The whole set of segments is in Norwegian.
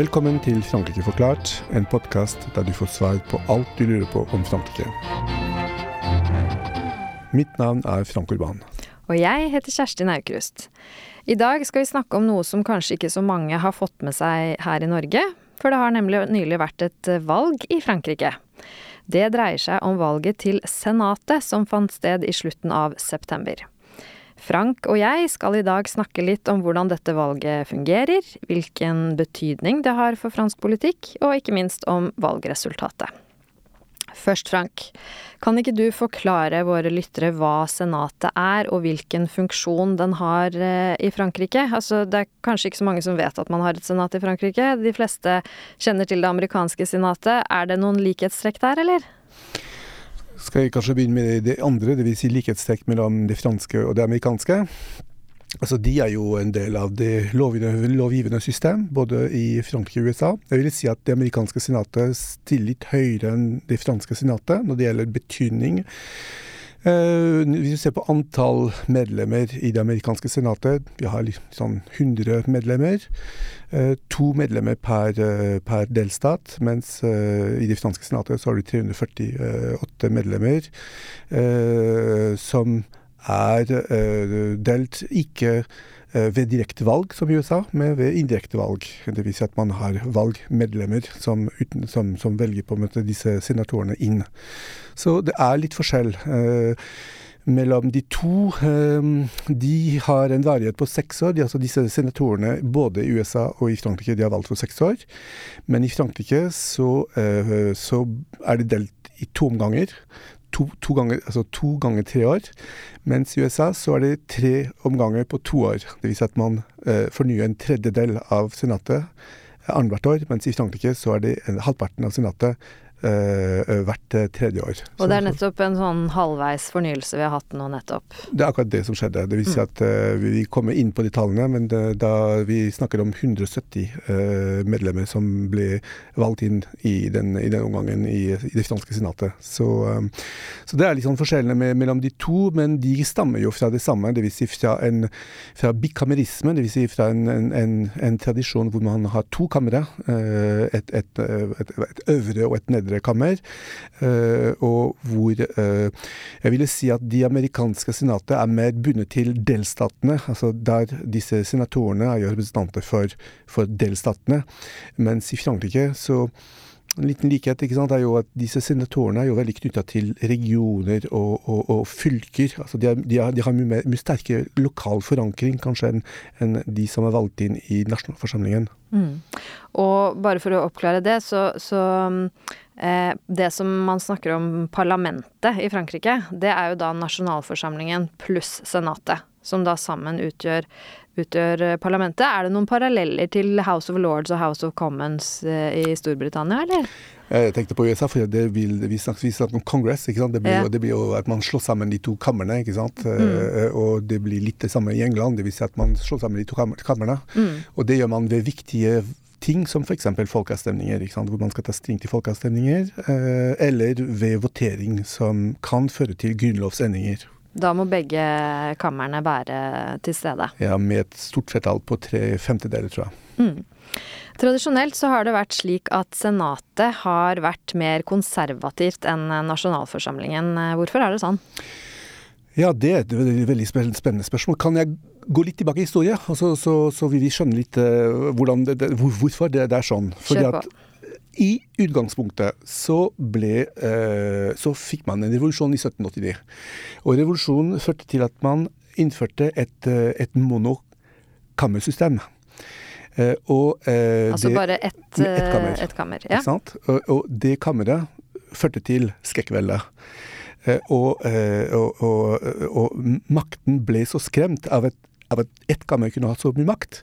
Velkommen til Frankrike forklart, en podkast der du får svar på alt du lurer på om Frankrike. Mitt navn er Frank Urban. Og jeg heter Kjersti Naukrust. I dag skal vi snakke om noe som kanskje ikke så mange har fått med seg her i Norge, for det har nemlig nylig vært et valg i Frankrike. Det dreier seg om valget til Senatet, som fant sted i slutten av september. Frank og jeg skal i dag snakke litt om hvordan dette valget fungerer, hvilken betydning det har for fransk politikk, og ikke minst om valgresultatet. Først, Frank, kan ikke du forklare våre lyttere hva Senatet er, og hvilken funksjon den har eh, i Frankrike? Altså, det er kanskje ikke så mange som vet at man har et senat i Frankrike. De fleste kjenner til det amerikanske senatet. Er det noen likhetstrekk der, eller? Skal jeg kanskje begynne med det andre, dvs. Si likhetstrekk mellom det franske og det amerikanske? Altså, De er jo en del av det lovgivende system, både i Frankrike og USA. Jeg vil si at det amerikanske senatet stiller litt høyere enn det franske senatet når det gjelder betydning. Uh, hvis vi ser på antall medlemmer i det amerikanske senatet, vi har sånn 100 medlemmer. Uh, to medlemmer per, uh, per delstat, mens i det franske senatet så har du 348 medlemmer som er delt ikke ved direkte valg, som i USA, men ved indirekte valg. Det vil si at man har valgmedlemmer som, som, som velger på en måte disse senatorene inn. Så det er litt forskjell mellom de to. De har en varighet på seks år. De, altså disse senatorene både i USA og i Frankrike de har valgt for seks år. Men i Frankrike så, så er det delt i to omganger to, to, ganger, altså to ganger tre år. Mens i USA så er det tre omganger på to år. Si at man eh, fornyer en tredjedel av senatet eh, annethvert år, mens i Frankrike så er det en, halvparten av senatet Uh, hvert tredje år. Og det er nettopp en sånn halvveis fornyelse vi har hatt nå nettopp? Det er akkurat det som skjedde. Det vil si mm. at eh, vi kommer inn på de tallene, men det, da vi snakker om 170 eh, medlemmer som ble valgt inn i den, i den omgangen i, i, det franske senatet. Så, um, så, det er litt sånn forskjellene med, mellom de to, men de stammer jo fra det samme. Det vil si fra, en, fra bikamerisme, det vil si fra en, en, en, en tradisjon hvor man har to kamre. Et, et, et, et øvre og et nedre kammer, eh, og hvor eh, jeg ville si at de amerikanske senatet er mer bundet til delstatene, altså der disse senatorene er jo representanter for, for delstatene, mens i Frankrike så en liten likhet ikke sant, er jo at disse senatorene er jo veldig knytta til regioner og, og, og fylker. Altså de, er, de, er, de, har mye, mye sterkere lokal forankring kanskje enn en de som er valgt inn i nasjonalforsamlingen. Mm. Og bare for å oppklare det, så, så det som man snakker om parlamentet i Frankrike, det er jo da nasjonalforsamlingen pluss senatet, som da sammen utgjør, utgjør eh, parlamentet. Er det noen paralleller til House of Lords og House of Commons eh, i Storbritannia, eller? Jeg tenkte på USA, for det vil, vi snakker, vi om Congress. ikke sant? Det blir, ja. det blir, jo, at man slår sammen de to kamrene. ikke sant? Mm. Og det blir litt det samme i England. Det vil si at man slår sammen de to kamrene. Mm. Og det gjør man ved viktige ting som f.eks. folkeavstemninger, hvor man skal ta stilling til folkeavstemninger, eh, eller ved votering som kan føre til grunnlovsendringer. Da må begge kamrene være til stede? Ja, med et stort flertall på tre femtedeler, tror jeg. Mm. Tradisjonelt så har det vært slik at Senatet har vært mer konservativt enn nasjonalforsamlingen. Hvorfor er det sånn? Ja, det er et veldig, veldig spennende spørsmål. Kan jeg gå litt tilbake i historie, og så, så, så vil vi skjønne litt uh, det, det, hvorfor det, det, er sånn. Fordi at i utgangspunktet så ble uh, Så fikk man en revolusjon i 1789. Og revolusjonen førte til at man innførte et, uh, et monokammersystem. Og, altså bare ett et kammer. Et kammer ja. og, og, det kammeret førte til skrekkveldet. Og, og, og, makten ble så skremt av et av at ett kammer kunne ha så mye makt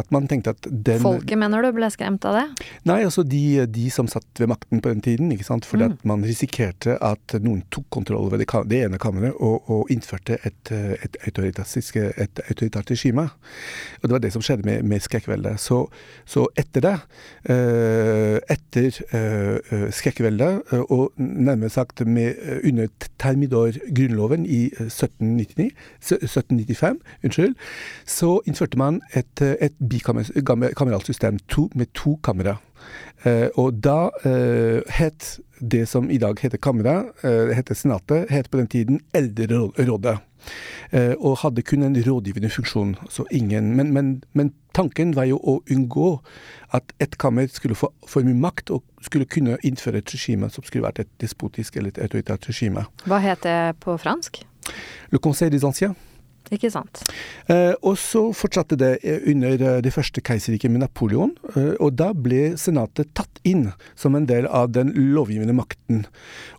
at man tenkte at den Folket, mener du, ble skremt av det? Nei, altså de, de som satt ved makten på den tiden. ikke sant? Fordi mm. at man risikerte at noen tok kontroll over det, det ene kammeret og, og, innførte et, et, autoritært, et autoritært regime. Og det var det som skjedde med, med skrekkveldet. Så, så, etter det, uh, etter uh, skrekkveldet, og nærmere sagt med, under Termidor-grunnloven i 1799, 1795, unnskyld, så innførte man et, et bikameralt system to, med to kamera. Eh, og da eh, het det som i dag heter Kamera, eh, heter Senatet, het på den tiden Eldrerådet. Eh, og hadde kun en rådgivende funksjon. Så ingen, men, men, men, tanken var jo å unngå at et kammer skulle få for mye makt og skulle kunne innføre et regime som skulle vært et despotisk eller et autoritært regime. Hva het det på fransk? Le Conseil des Anciens. Ikke sant. Eh, og så fortsatte det eh, under eh, det første keiserriket med Napoleon, eh, og da ble senatet tatt inn som en del av den lovgivende makten.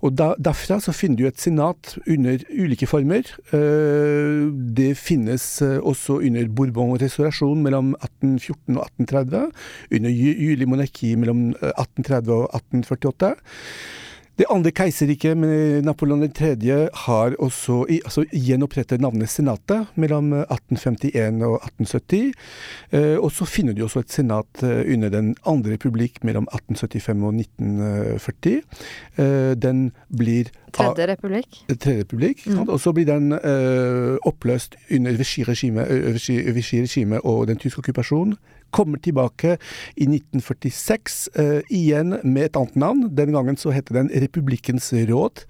Og da, derfra så finner du et senat under ulike former. Eh, det finnes også under Bourbon-restaurasjon mellom 1814 og 1830, under juli monarki mellom 1830 og 1848. Det andre keiserriket med Napoleon 3. har også altså, gjenopprettet navnet Senatet mellom 1851 og 1870. Eh, og så finner du også et senat eh, under Den andre republikk mellom 1875 og 1940. Eh, den blir Tredje republikk. Tredje republikk, mm. Og så blir den eh, oppløst under Vichy-regimet og den tyske okkupasjonen kommer tilbake i 1946, eh, igjen med et annet navn. Den gangen så heter den Republikkens råd.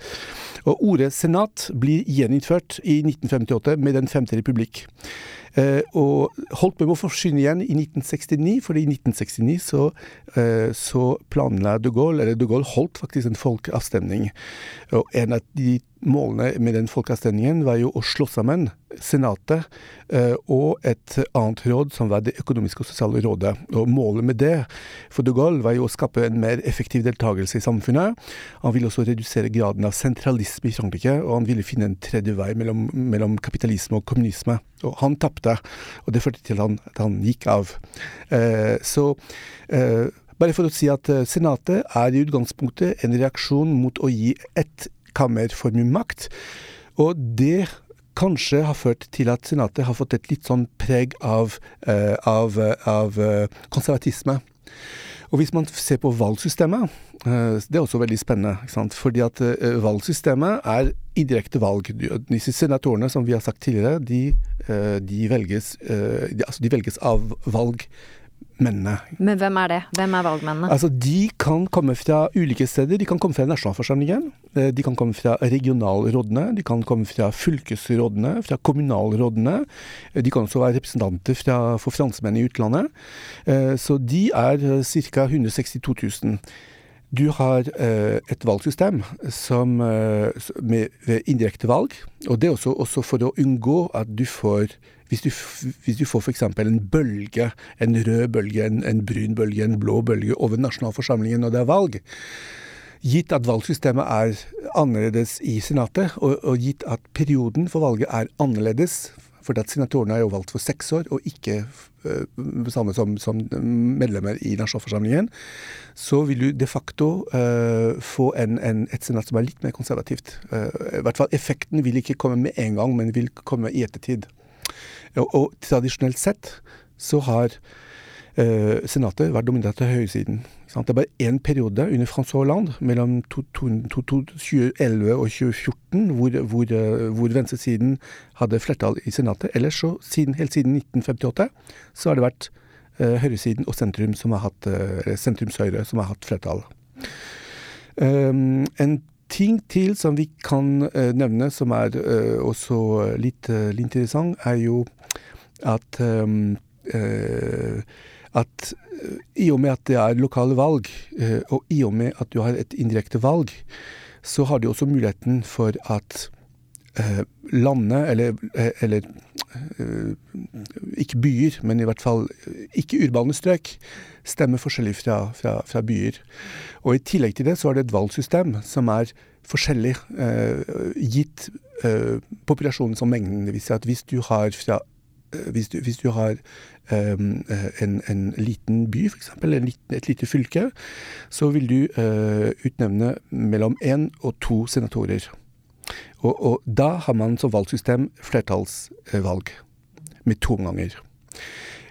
Og ordet senat blir gjeninnført i 1958 med Den femte republikk. Eh, og holdt med å forsyne igjen i 1969, for i 1969 så, eh, så planla de Gaulle, eller de Gaulle holdt faktisk en folkeavstemning. Og en av de målene med den folkeavstemningen var jo å slå sammen Senatet eh, og et annet råd, som var Det økonomiske og sosiale rådet. Og målet med det for de Gaulle var jo å skape en mer effektiv deltakelse i samfunnet. Han ville også redusere graden av sentralisme i Frankrike, og han ville finne en tredje vei mellom, mellom kapitalisme og kommunisme. Og han tapte, og det førte til han, at han gikk av. Eh, så eh, bare for å si at eh, Senatet er i utgangspunktet en reaksjon mot å gi ett kammer for mye makt. Og det kanskje har ført til at Senatet har fått et litt sånn preg av, eh, av, av uh, konservatisme. Og hvis man ser på valgsystemet, uh, det er også veldig spennende. Fordi at valgsystemet er indirekte valg. Disse senatorene, som vi har sagt tidligere, de, de, velges, de, altså de velges av valg mennene. Men hvem er det? Hvem er valgmennene? Altså, De kan komme fra ulike steder. De kan komme fra nasjonalforsamlingen. Eh, de kan komme fra regionalrådene. De kan komme fra fylkesrådene, fra kommunalrådene. Eh, de kan også være representanter fra, for franskmenn i utlandet. Eh, så de er ca. 162 000. Du har et valgsystem som, med indirekte valg, og det er også, også for å unngå at du får hvis du, hvis du får f.eks. en bølge, en rød bølge, en, en, brun bølge, en blå bølge over nasjonalforsamlingen når det er valg, gitt at valgsystemet er annerledes i Senatet, og, og gitt at perioden for valget er annerledes for at senatorene er jo valgt for seks år, og ikke uh, samme som, som, medlemmer i nasjonalforsamlingen, så vil du de facto uh, få en, en, et senat som er litt mer konservativt. Uh, I hvert fall effekten vil ikke komme med en gang, men vil komme i ettertid. Og, og tradisjonelt sett så har eh, Senatet vært dominert av høyresiden. Det er bare én periode under Francois Hollande, mellom 2011 og 2014, hvor, hvor, eh, hvor venstresiden hadde flertall i Senatet. Ellers så, siden, helt siden 1958, så har det vært eh, høyresiden og sentrum som har hatt, eh, sentrumshøyre som har hatt flertall. Um, en ting til som vi kan uh, nevne, som er uh, også litt, uh, litt, interessant, er jo at um, at i og med at det er lokale valg, og i og med at du har et indirekte valg, så har du også muligheten for at landet, eller, eller ikke byer, men i hvert fall ikke urbane strøk, stemmer forskjellig fra, fra, fra, byer. Og I tillegg til det så er det et valgsystem som er forskjellig, eh, gitt eh, populasjonen som mengden. Det vil si at hvis du har fra eh, hvis du, hvis du, har um, en, en, liten by, f.eks., et lite fylke, så vil du uh, utnevne mellom én og to senatorer. Og, og, da har man som valgsystem flertallsvalg med to omganger.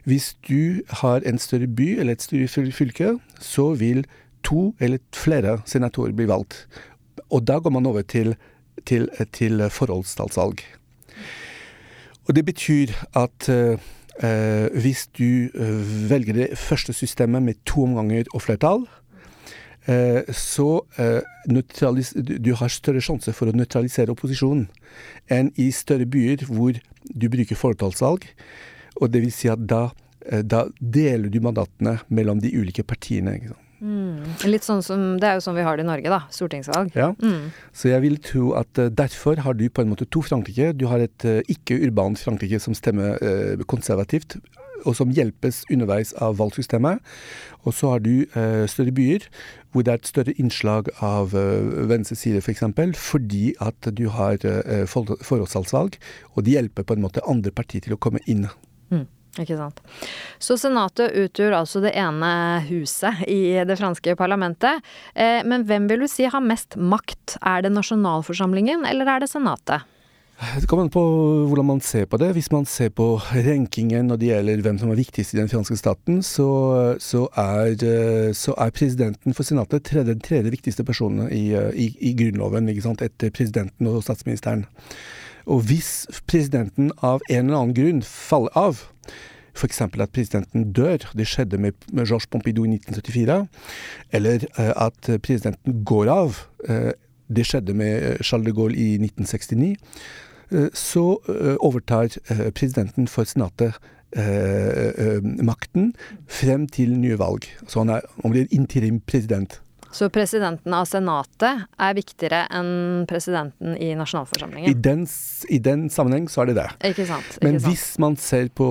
Hvis du har en større by eller et større fylke, så vil to eller flere senatorer bli valgt. Og da går man over til, til, til forholdstallsvalg. Og det betyr at uh, Eh, hvis du eh, velger det første systemet med to omganger og flertall, eh, så eh, du har større sjanse for å nøytralisere opposisjonen enn i større byer hvor du bruker fortallsvalg. Og det vil si at da, eh, da deler du mandatene mellom de ulike partiene. Ikke sant? Mm. Litt sånn som Det er jo sånn vi har det i Norge, da. Stortingsvalg. Ja. Mm. Så jeg vil tro at eh, derfor har du på en måte to Frankrike. Du har et eh, ikke-urbant Frankrike som stemmer eh, konservativt, og som hjelpes underveis av valgsystemet. Og så har du eh, større byer hvor det er et større innslag av uh, venstre side f.eks. For eksempel, fordi at du har uh, for- forholdssalgsvalg, og de hjelper på en måte andre partier til å komme inn. Mm. Ikke sant. Så Senatet utgjør altså det ene huset i det franske parlamentet. Eh, men hvem vil du si har mest makt? Er det nasjonalforsamlingen, eller er det Senatet? Det kommer an på hvordan man ser på det. Hvis man ser på rankingen når det gjelder hvem som er viktigst i den franske staten, så, så, er, eh, så er presidenten for senatet tredje, den tredje viktigste personen i, eh, i, i grunnloven, etter presidenten og statsministeren. Og hvis presidenten av en eller annen grunn faller av, f.eks. at presidenten dør, det skjedde med med Georges Pompidou i 1974, eller eh, at presidenten går av, det skjedde med eh, Charles de Gaulle i 1969, eh, så eh, overtar presidenten for senatet makten frem til nye valg. Så han, er, han blir interim president. Så presidenten av Senatet er viktigere enn presidenten i I nasjonalforsamlingen? den, I den sammenheng så er det det. Ikke sant? Men Ikke sant? hvis man ser på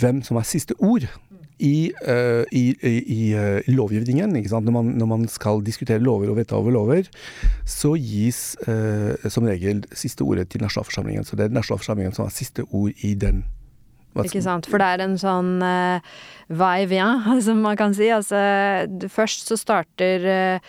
hvem som har siste ord i, uh, i, i, i øh, lovgivningen? Når, man, når man skal diskutere lover og vedta over lover, så gis uh, som regel siste ordet til nasjonalforsamlingen. Så det er nasjonalforsamlingen som har siste ord i den. hva Ikke sant, for det er en sånn uh, va-et-vient, som man kan si. Altså, først så starter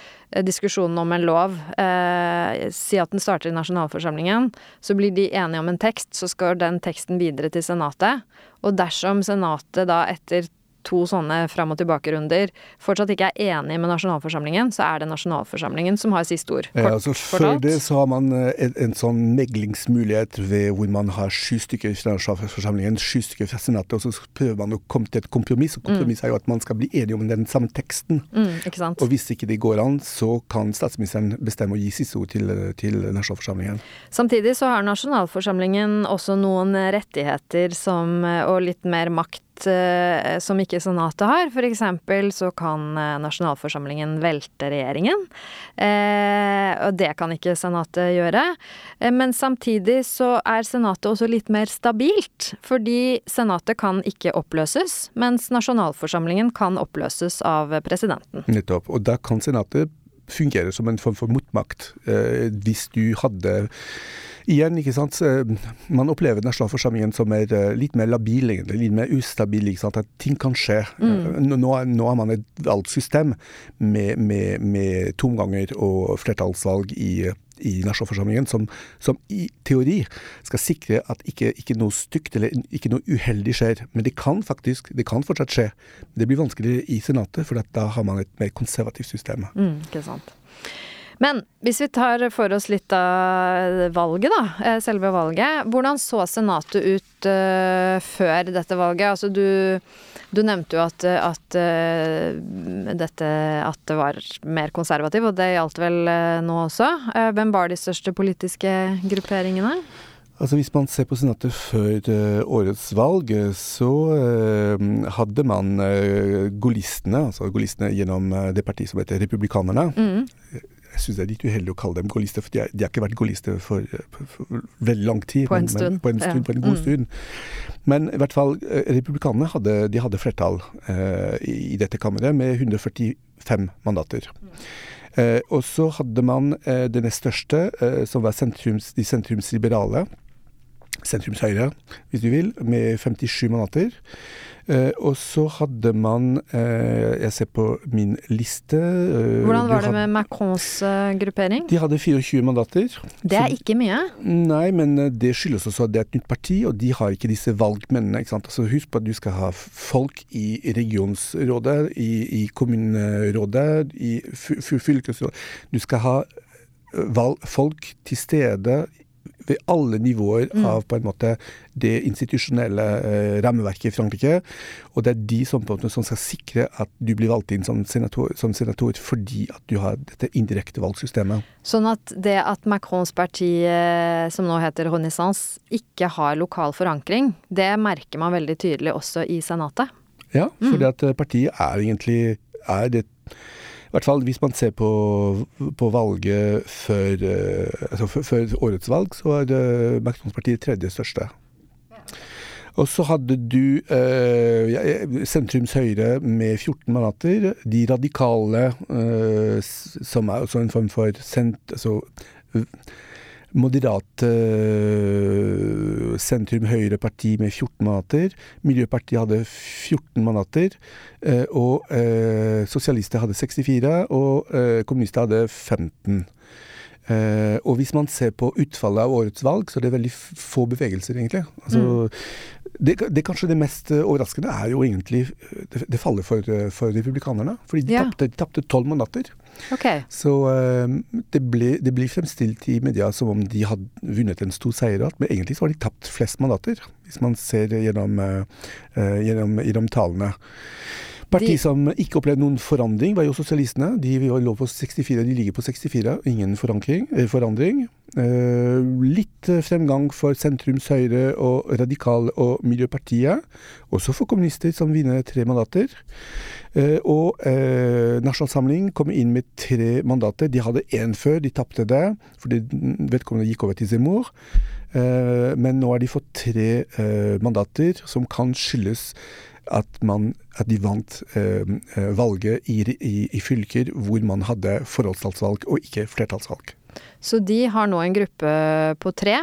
diskusjonen om en lov. eh, si at den starter i nasjonalforsamlingen. Så blir de enige om en tekst, så skal den teksten videre til Senatet. Og dersom Senatet da etter to sånne fram og tilbake-runder fortsatt ikke er enig med nasjonalforsamlingen, så er det nasjonalforsamlingen som har siste ord. Ja, Kort altså Før fortalt. det så har man eh, en, en sånn meglingsmulighet ved hvor man har sju stykker fra nasjonalforsamlingen, sju stykker fra senatet, og så prøver man å komme til et kompromiss. Og kompromiss er jo at man skal bli enige om den samme teksten. Mm, ikke sant? Og hvis ikke det går an, så kan statsministeren bestemme å gi siste ord til, til nasjonalforsamlingen. Samtidig så har nasjonalforsamlingen også noen rettigheter som, og litt mer makt eh, som ikke senatet har. For eksempel så kan eh, nasjonalforsamlingen velte regjeringen. Eh, og det kan ikke senatet gjøre. Eh, men samtidig så er senatet også litt mer stabilt. Fordi senatet kan ikke oppløses, mens nasjonalforsamlingen kan oppløses av presidenten. Nettopp. Og da kan senatet fungere som en form for motmakt. Eh, hvis du hadde Igjen, ikke sant. eh, Man opplever nasjonalforsamlingen som er eh, litt mer labil, egentlig. Litt mer ustabil. ikke sant? At ting kan skje. Mm. Nå, nå er- har man et valgsystem med, med, med tomganger og flertallsvalg i i nasjonalforsamlingen, som, som i teori skal sikre at ikke, ikke noe stygt eller ikke noe uheldig skjer. Men det kan faktisk, det kan fortsatt skje. Det blir vanskeligere i Senatet, for da har man et mer konservativt system. Mm, ikke sant. Men hvis vi tar for oss litt av valget, da. eh, Selve valget. Hvordan så Senatet ut uh, før dette valget? Altså du, du nevnte jo at, at uh, dette at det var mer konservativ, og det gjaldt vel uh, nå også. Hvem var de største politiske grupperingene? Altså Hvis man ser på Senatet før årets valg, så hadde man gaullistene, altså golistene gjennom det partiet som heter Republikanerne. Mm. Jeg syns det er litt uheldig å kalle dem gaullister, for de, er, de har ikke vært gaullister for, for, for veldig lang tid. På en stund, Men, på en stund, ja. på en god Mm. stund. Men i hvert fall, eh, republikanerne hadde, de hadde flertall eh, i, dette kammeret med 145 mandater. Eh, og så hadde man eh, det nest største, eh, som var sentrums, de sentrumsliberale. Sentrumshøyre, hvis du vil, med 57 mandater. Eh, og så hadde man eh, Jeg ser på min liste eh, Hvordan var det med Macrons gruppering? De hadde 24 mandater. Det er ikke mye. Nei, men det skyldes også at det er et nytt parti, og de har ikke disse valgmennene. ikke sant? Altså Husk på at du skal ha folk i regionsrådet, i, i kommunerådet, i fylkesrådet. Du skal ha valg, folk til stede ved alle nivåer mm. av på en måte det institusjonelle eh, rammeverket i Frankrike. Og det er de som, på en måte, som skal sikre at du blir valgt inn som senator, som senator fordi at du har dette indirekte valgsystemet. Sånn at det at Macrons parti, eh, som nå heter Renaissance, ikke har lokal forankring, det merker man veldig tydelig også i Senatet? Ja, fordi mm. at partiet er egentlig er det hvert fall hvis man ser på, på valget før, eh, altså før, årets valg, så var Macrons-partiet tredje største. Og så hadde du eh, sentrums Høyre med 14 mandater. De radikale, eh, som er også en form for sent, altså, moderat uh, sentrum-høyre-parti med 14 mandater. Miljøpartiet hadde 14 mandater. Uh, og uh, sosialister hadde 64, og kommunister hadde 15. Uh, og hvis man ser på utfallet av årets valg, så er det veldig få bevegelser, egentlig. Altså, mm. Det, det, kanskje det mest overraskende er jo egentlig det, det faller for, for, republikanerne. Fordi de ja. tapte tolv mandater. Okay. Så det, ble, det blir fremstilt i media som om de hadde vunnet en stor seier, men egentlig så har de tapt flest mandater, hvis man ser gjennom, gjennom, gjennom tallene. Parti som ikke opplevde noen forandring, var jo sosialistene. De lå på 64, de ligger på 64, ingen eh, forandring. Eh, litt fremgang for sentrums høyre og radikal og Miljøpartiet. Også for kommunister, som vinner tre mandater. Eh, og eh, Nasjonal Samling kom inn med tre mandater. De hadde én før, de tapte det fordi vedkommende gikk over til Zemmour. Eh, men nå har de fått tre eh, mandater, som kan skyldes at, man, at de vant eh, eh, valget i, i, i, fylker hvor man hadde forholdstalsvalg og ikke flertallsvalg. Så de har nå en gruppe på tre?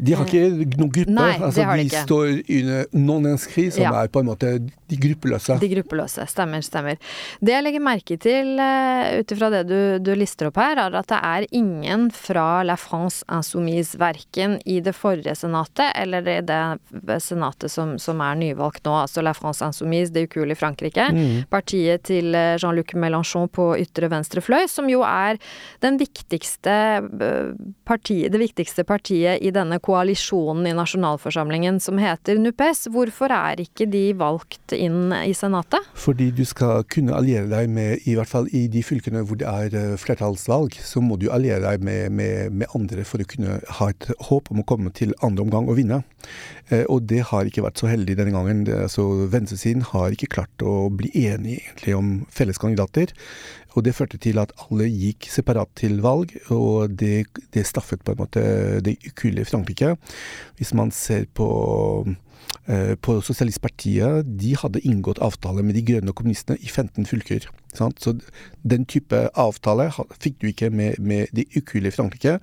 De har ikke noen gruppe. Nei, altså, de, de står under non-inscrit, som ja. er på en måte de gruppeløse. De gruppeløse, stemmer, stemmer. Det jeg legger merke til uh, ut ifra det du, du, lister opp her, er at det er ingen fra La France Insoumise, verken i det forrige senatet eller i det senatet som, som er nyvalgt nå, altså La France Insoumise, det ukuelige Frankrike. Mm. Partiet til eh, Jean-Luc Mélenchon på ytre venstre fløy, som jo er den viktigste eh, partiet, det viktigste partiet i denne koalisjonen i nasjonalforsamlingen som heter NUPES. Hvorfor er ikke de valgt inn i Senatet? Fordi du skal kunne alliere deg med, i hvert fall i de fylkene hvor det er eh, flertallsvalg, så må du alliere deg med, med, med andre for å kunne ha et håp om å komme til andre omgang og vinne. Eh, og det har ikke vært så heldig denne gangen. Altså, Venstresiden har ikke klart å bli enige egentlig om felleskandidater. Og det førte til at alle gikk separat til valg, og det, det staffet på en måte det ukuelige Frankrike. Hvis man ser på på Sosialistpartiet, de hadde inngått avtale med de grønne kommunistene i 15 fylker. Sant? Så den type avtale fikk du ikke med, med de ukuelige Frankrike.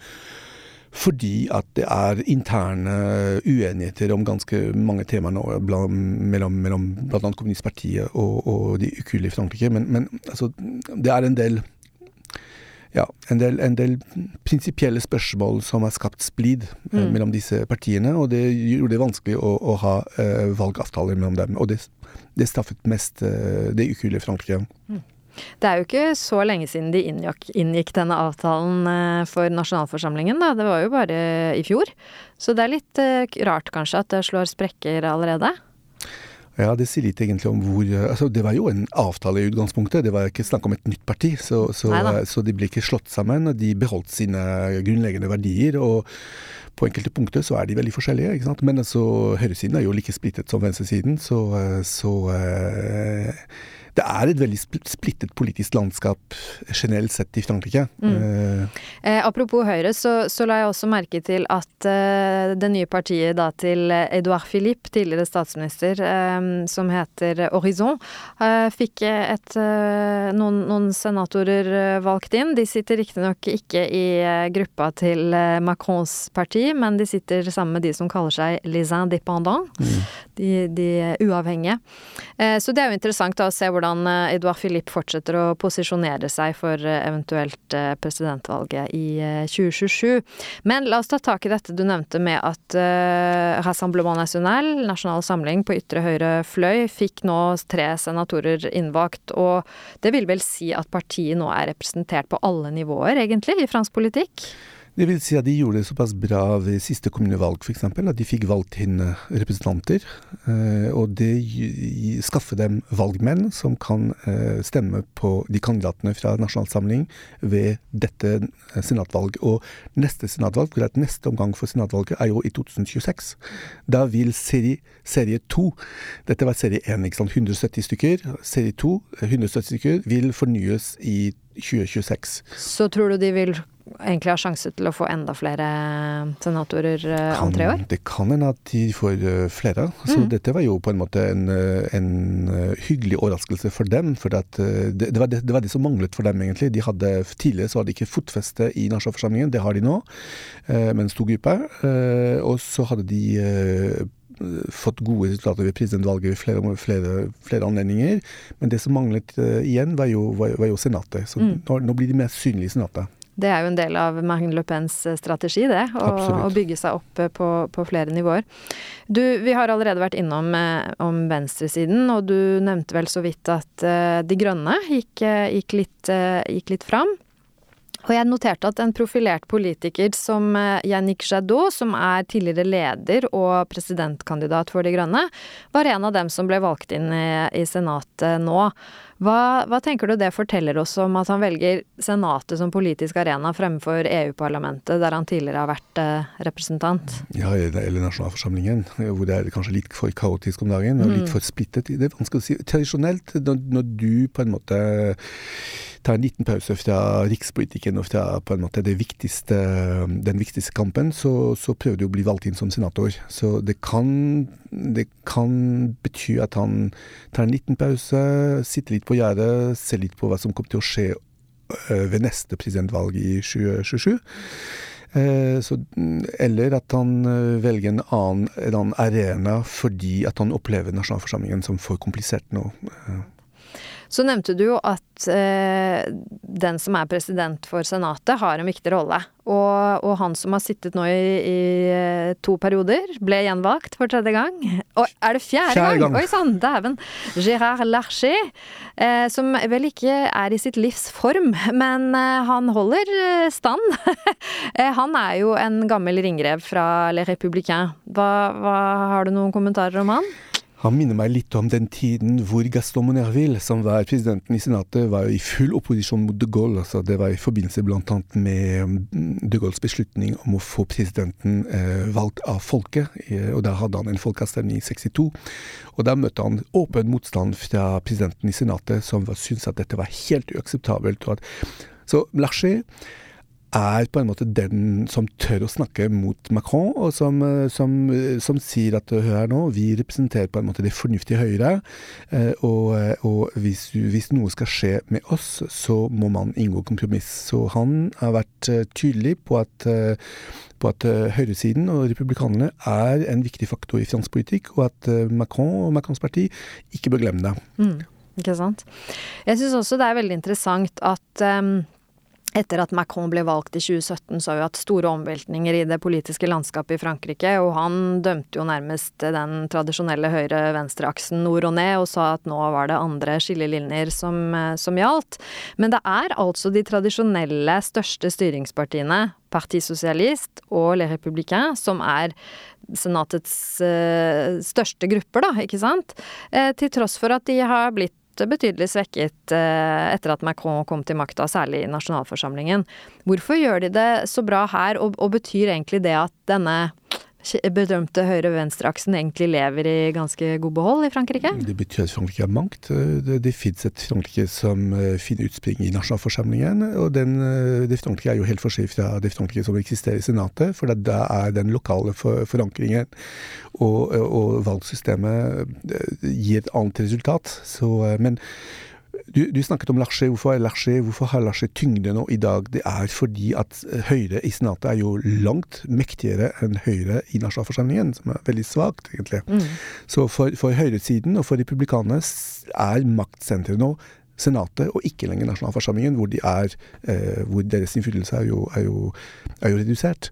Fordi at det er interne uenigheter om ganske mange temaer nå mellom, mellom bl.a. kommunistpartiet og, og de ukuelige Frankrike. Men, men altså, det er en del ja, en del, en del prinsipielle spørsmål som har skapt splid eh, mm. mellom disse partiene. Og det gjorde det vanskelig å, å ha eh, valgavtaler mellom dem. Og det, det straffet mest eh, det ukuelige Frankrike. Mm. Det er jo ikke så lenge siden de inngikk, inngikk denne avtalen eh, for nasjonalforsamlingen, da. Det var jo bare i fjor. Så det er litt eh, rart kanskje at det slår sprekker allerede? Ja, det sier litt egentlig om hvor altså Det var jo en avtale i utgangspunktet, det var ikke snakk om et nytt parti. Så, så, så de ble ikke slått sammen, de beholdt sine grunnleggende verdier. og på enkelte punkter så er de veldig forskjellige, ikke sant? men altså, høyresiden er jo like splittet som venstresiden, så, så det er et veldig splittet politisk landskap generelt sett i Frankrike. Mm. Uh, eh, apropos Høyre, så, så, la jeg også merke til at uh, det nye partiet da til Edouard Philippe, tidligere statsminister, um, som heter Horizon, uh, fikk et, noen, noen, senatorer valgt inn. De sitter riktignok ikke i gruppa til Macrons parti, men de sitter sammen med de som kaller seg les indépendants, mm. de, de, uavhengige. så det er jo interessant å se hvordan eh, Edouard Philippe fortsetter å posisjonere seg for eh, eventuelt eh, presidentvalget i 2027. Men la oss ta tak i dette du nevnte med at Rassemblement National, Nasjonal Samling på ytre høyre fløy, fikk nå tre senatorer innvalgt. Og det vil vel si at partiet nå er representert på alle nivåer, egentlig, i fransk politikk? Det vil si at de gjorde det såpass bra ved siste kommunevalg f.eks. at de fikk valgt inn eh, representanter. Eh, og det skaffer dem valgmenn som kan eh, stemme på de kandidatene fra Nasjonalsamling ved dette senatvalg. Og neste senatvalg, eller neste omgang for senatvalget, er jo i 2026. Da vil serie, serie 2 Dette var serie 1, ikke sant? 170 stykker. Serie 2, 170 stykker, vil fornyes i 2026. Så tror du de vil egentlig har sjanse til å få enda flere senatorer kan, eh, om tre år? Det kan hende at de får eh, flere. Så mm. dette var jo på en måte en, eh, en hyggelig overraskelse for dem. For det, det, var det, det, var det, som manglet for dem, egentlig. De hadde, tidligere så hadde de ikke fotfeste i nasjonalforsamlingen, det har de nå, med en stor gruppe. Og så hadde de fått gode resultater ved presidentvalget ved flere, flere, flere, anledninger. Men det som manglet uh, igjen, var jo, var, var jo Senatet. Så mm. nå, nå, blir de mer synlige i Senatet. Det er jo en del av Marine Le Pens eh, strategi, det. Å, bygge seg opp eh, på, på, flere nivåer. Du, vi har allerede vært innom eh, om venstresiden, og du nevnte vel så vidt at De Grønne gikk, gikk, litt, gikk litt fram. Og jeg noterte at en profilert politiker som Yannick Jadot, som er tidligere leder og presidentkandidat for De Grønne, var en av dem som ble valgt inn i, i Senatet nå. Hva, hva, tenker du det forteller oss om at han velger Senatet som politisk arena fremfor EU-parlamentet, der han tidligere har vært eh, representant? Ja, eller nasjonalforsamlingen, hvor det er kanskje litt for kaotisk om dagen, og litt mm. for splittet. Det er vanskelig å si. Tradisjonelt, når, når du på en måte tar en liten pause fra rikspolitikken og fra på en måte viktigste, den viktigste kampen, så, så, prøver du å bli valgt inn som senator. Så det kan, det kan bety at han tar en liten pause, sitter litt på gjerdet, ser litt på hva som kommer til å skje øh, ved neste presidentvalg i 2027. Eh, så, eller at han øh, velger en annen, en annen, arena fordi at han opplever nasjonalforsamlingen som for komplisert nå. Så nevnte du jo at eh, den som er president for Senatet, har en viktig rolle. Og, og han som har sittet nå i, i, eh, to perioder, ble gjenvalgt for tredje gang. Og er det fjerde, fjerde gang? gang? Oi sann, dæven! Gérard Larcher, eh, som vel ikke er i sitt livs form, men eh, han holder eh, stand. Eh, han er jo en gammel ringrev fra Les Républicains. Hva, hva, har du noen kommentarer om han? Han minner meg litt om den tiden hvor Gaston Monerville, som var presidenten i Senatet, var i full opposisjon mot de Gaulle. Altså det var i forbindelse bl.a. med mm, de Gaulles beslutning om å få presidenten eh, valgt av folket. og Da hadde han en folkeavstemning i 62. Og Da møtte han åpen motstand fra presidenten i Senatet, som syntes at dette var helt uakseptabelt. så Larcher er på en måte den som tør å snakke mot Macron, og som, eh, som, eh, som sier at hør nå, vi representerer på en måte det fornuftige Høyre, eh, og, og hvis, hvis, noe skal skje med oss, så må man inngå kompromiss. Så han har vært tydelig på at, på at høyresiden og republikanerne er en viktig faktor i fransk politikk, og at Macron og Macrons parti ikke bør glemme det. Mm, ikke sant. Jeg syns også det er veldig interessant at um etter at Macron ble valgt i 2017, så har vi hatt store omveltninger i det politiske landskapet i Frankrike, og han dømte jo nærmest den tradisjonelle høyre-venstre-aksen nord og ned, og sa at nå var det andre skillelinjer som, som gjaldt. Men det er altså de tradisjonelle største styringspartiene, Parti Socialist og Les Républicains, som er senatets uh, største grupper, da, ikke sant? Uh, til tross for at de har blitt betydelig svekket eh, etter at Macron kom til makta, særlig i nasjonalforsamlingen. Hvorfor gjør de det så bra her, og, betyr egentlig det at denne bedømte høyre-venstre-aksen egentlig lever i ganske god behold i Frankrike? Det betyr at Frankrike har mangt. Det, det fins et Frankrike som eh, finner utspring i nasjonalforsamlingen. Og den, eh, det Frankrike er jo helt forskjellig fra det Frankrike som eksisterer i Senatet. For da er den lokale forankringen og, og valgsystemet eh, gir et annet resultat. Så, men du, du, snakket om Larcher. Hvorfor, er Larcher, hvorfor har Larcher tyngde nå i dag? Det er fordi at Høyre i Senatet er jo langt mektigere enn Høyre i nasjonalforsamlingen, som er veldig svakt, egentlig. Mm. Så for, for høyresiden og for republikanerne er maktsenteret nå Senatet og ikke lenger nasjonalforsamlingen, hvor, de er, eh, hvor deres innflytelse er er er jo redusert.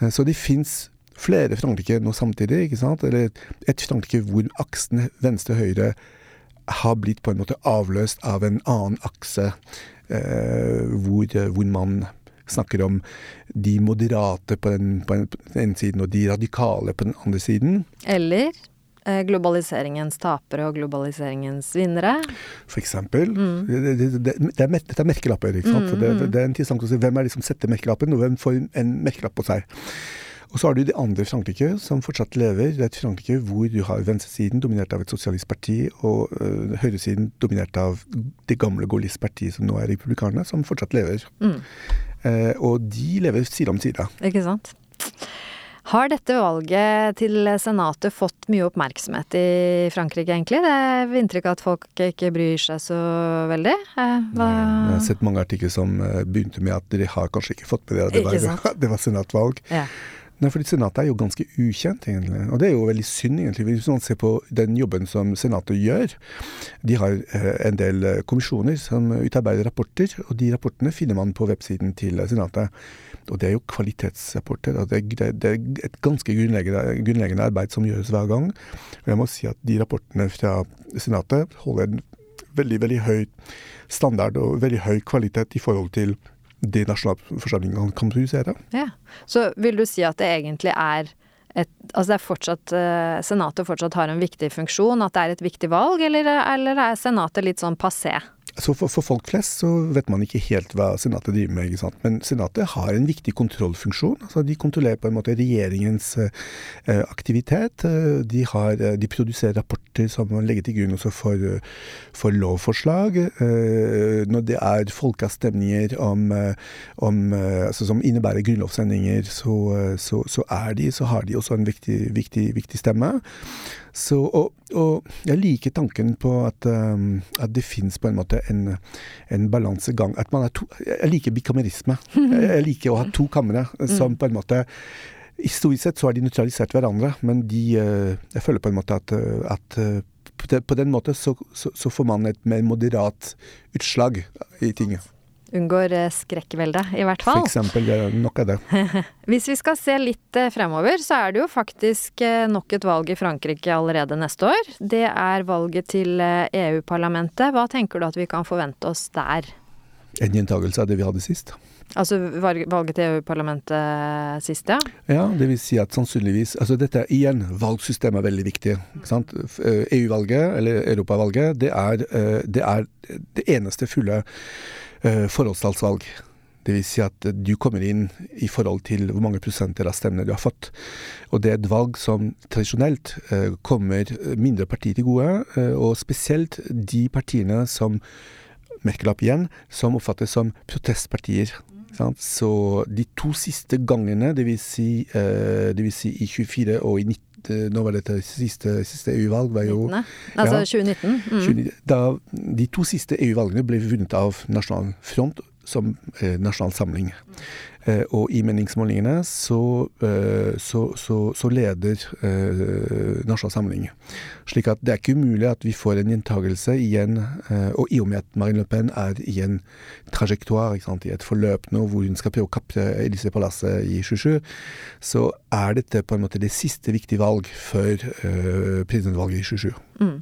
Eh, så det fins flere Frankrike nå samtidig, ikke sant? Eller et Frankrike hvor aksen venstre-høyre har blitt på en måte avløst av en annen akse, eh, hvor, hvor, man snakker om de moderate på den, på ene siden og de radikale på den andre siden. Eller eh, globaliseringens tapere og globaliseringens vinnere. For eksempel. Mm. Det, det, det, det, er, dette er merkelapper. ikke sant? Mm, mm. Det, er interessant å se hvem er det som setter merkelappen, og hvem får en merkelapp på seg. Og så har du de andre Frankrike som fortsatt lever. Det er et Frankrike hvor du har venstresiden dominert av et sosialistparti, og øh, høyresiden dominert av det gamle Gaullist-partiet som nå er republikanerne, som fortsatt lever. Mm. Eh, og de lever side om side. Ikke sant. Har dette valget til Senatet fått mye oppmerksomhet i Frankrike, egentlig? Det er inntrykk av at folk ikke bryr seg så veldig. Eh. Jeg har sett mange artikler som begynte med at de har kanskje ikke fått med det. Det var, det var senatvalg. Ja. Nei, fordi Senatet er jo ganske ukjent, egentlig. Og det er jo veldig synd, egentlig. Hvis man ser på den jobben som Senatet gjør. De har eh, en del eh, kommisjoner som utarbeider rapporter, og de rapportene finner man på websiden til Senatet. Og det er jo kvalitetsrapporter. Det, det, det er et ganske grunnleggende, grunnleggende, arbeid som gjøres hver gang. Og jeg må si at de rapportene fra Senatet holder en veldig, veldig høy standard og veldig høy kvalitet i forhold til det nasjonalforsamlingen kan produsere. Ja. Så vil du si at det egentlig er et, altså det er fortsatt, uh, Senatet fortsatt har en viktig funksjon, at det er et viktig valg, eller, eller er Senatet litt sånn passé? Så for, for, folk flest så vet man ikke helt hva Senatet driver med. ikke sant? Men Senatet har en viktig kontrollfunksjon. altså De kontrollerer på en måte regjeringens eh, aktivitet. Uh, de, har, de, produserer rapporter som man legger til grunn også for, for lovforslag. når det er folkeavstemninger om, om altså som innebærer grunnlovsendringer, så, så, så, er de, så har de også en viktig, viktig, viktig stemme. Så, og, og, jeg liker tanken på at, um, at det finnes på en måte en, en balansegang. At man er to, jeg liker bikamerisme. Jeg liker å ha to kamre som på en måte Historisk sett så har de nøytralisert hverandre, men de uh, Jeg føler på en måte at, uh, at uh, på den måten så, så, så, får man et mer moderat utslag i tinget unngår eh, skrekkveldet, i hvert fall. For eksempel, nok av det. Hvis vi skal se litt eh, fremover, så er det jo faktisk eh, nok et valg i Frankrike allerede neste år. Det er valget til EU-parlamentet. Hva tenker du at vi kan forvente oss der? En gjentagelse av det vi hadde sist. Altså valget til EU-parlamentet sist, ja? Ja, det vil si at sannsynligvis Altså dette er igjen, valgsystemet er veldig viktig. EU-valget, eller Europavalget, det det er det eneste fulle forholdstallsvalg. Dvs. Si at du kommer inn i forhold til hvor mange prosenter av stemmene du har fått. Og det er et valg som tradisjonelt eh, kommer mindre partier til gode, eh, og spesielt de partiene som merkelapp igjen, som oppfattes som protestpartier. Sant? Så de to siste gangene, dvs. Si, eh, det vil si i 24 og i 19 nå var dette siste, siste EU-valg var jo 19. Altså ja, 2019? Mm. Da, de to siste EU-valgene ble vunnet av Nasjonal Front som eh, nasjonal samling. Eh, og i meningsmålingene så, eh, så, så, så leder eh, Nasjonal Samling. Slik at det er ikke umulig at vi får en gjentagelse igjen. Og i og med at Marine Le Pen er i en trajektoar, i et forløp nå hvor hun skal prøve å kapre Elise Palasset i 27, så er dette på en måte det siste viktige valg før eh, presidentvalget i 27. Mm.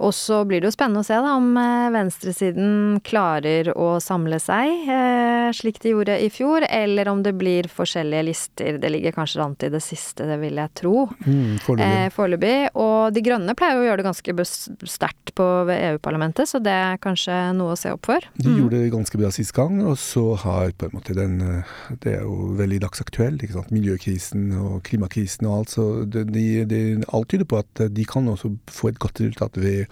Og så blir det jo spennende å se da, om venstresiden klarer å samle seg, eh, slik de gjorde i fjor, eller om det blir forskjellige lister. Det ligger kanskje an til det siste, det vil jeg tro. Mm, Foreløpig. Eh, og De Grønne pleier jo å gjøre det ganske sterkt på EU-parlamentet, så det er kanskje noe å se opp for. De mm. gjorde det ganske bra sist gang, og så har på en måte den eh, Det er jo veldig dagsaktuelt, ikke sant. Miljøkrisen og klimakrisen og alt, så det, de, de, alt tyder på at de kan også få et godt resultat ved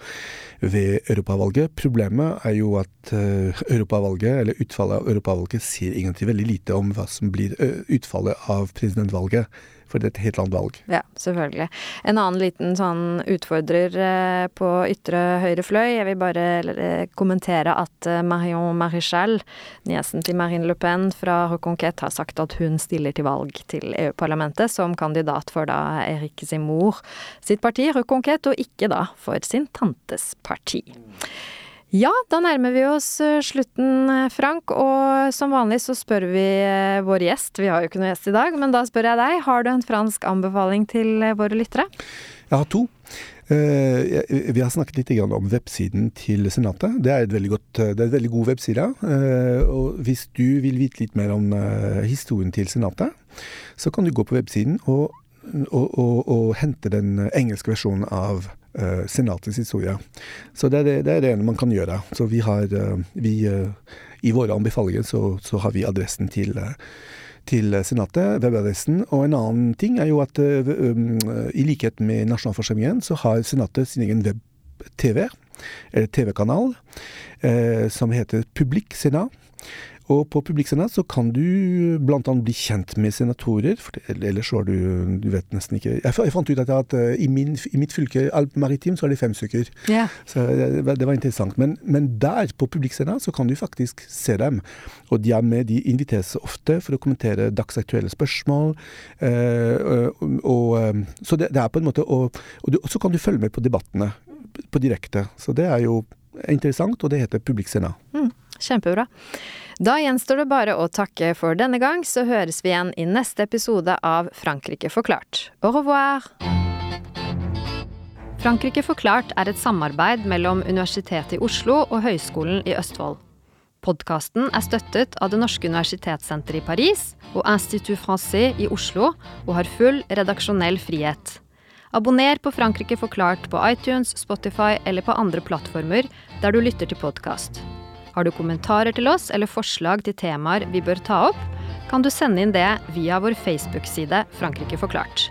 ved europavalget. Problemet er jo at uh, europavalget, eller utfallet av europavalget sier egentlig veldig lite om hva som blir utfallet av presidentvalget for det er et helt annet valg. Ja, selvfølgelig. En annen liten sånn utfordrer på ytre høyre fløy. Jeg vil bare kommentere at Marion Marichal, niesen til Marine Le Pen fra Reconquête, har sagt at hun stiller til valg til EU-parlamentet som kandidat for da Erik Simour sitt parti, Reconquête, og ikke da for sin tantes parti. Ja, da nærmer vi oss eh, slutten, eh, Frank. Og som vanlig så spør vi eh, vår gjest, vi har jo ikke noen gjest i dag, men da spør jeg deg. Har du en fransk anbefaling til våre lyttere? Jeg har to. Vi har snakket litt om websiden til Senatet. Det er, et godt, det er et veldig god webside. Og hvis du vil vite litt mer om historien til Senatet, så kan du gå på websiden og, og, og, og hente den engelske versjonen av Senatets historie. Så det er det, det er det, man kan gjøre. Så vi har vi, I våre anbefalinger så, så, har vi adressen til til Senatet, webadressen. Og en annen ting er jo at um, i likhet med nasjonalforsamlingen, så har Senatet sin egen web-TV, eller TV-kanal, eh, som heter Publik Senat. Og på Publiksenat så kan du bl.a. bli kjent med senatorer, for ellers så har du Du vet nesten ikke Jeg, jeg fant ut at, at uh, i, min, i, mitt fylke, Alp Maritim, så er det fem stykker. Yeah. Så det, det, var interessant. Men, men der, på Publiksenat, så kan du faktisk se dem. Og de er med, de inviteres ofte for å kommentere dagsaktuelle spørsmål. Eh, og, og, så det, det, er på en måte Og, og så kan du følge med på debattene på direkte. Så det er jo interessant, og det heter Publiksenat. Mm, kjempebra. Da gjenstår det bare å takke for denne gang, så høres vi igjen i neste episode av Frankrike forklart. Au revoir! Frankrike forklart er et samarbeid mellom Universitetet i Oslo og Høgskolen i Østfold. Podkasten er støttet av Det norske universitetssenteret i Paris og Institut Francais i Oslo, og har full redaksjonell frihet. Abonner på Frankrike forklart på iTunes, Spotify eller på andre plattformer der du lytter til podkast. Har du kommentarer til oss eller forslag til temaer vi bør ta opp, kan du sende inn det via vår Facebook-side Frankrike forklart.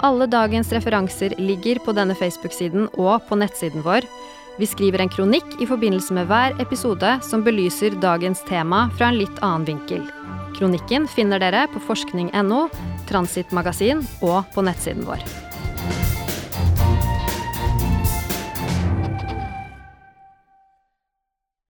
Alle dagens referanser ligger på denne Facebook-siden og på nettsiden vår. Vi skriver en kronikk i forbindelse med hver episode som belyser dagens tema fra en litt annen vinkel. Kronikken finner dere på forskning.no, Transitmagasin og på nettsiden vår.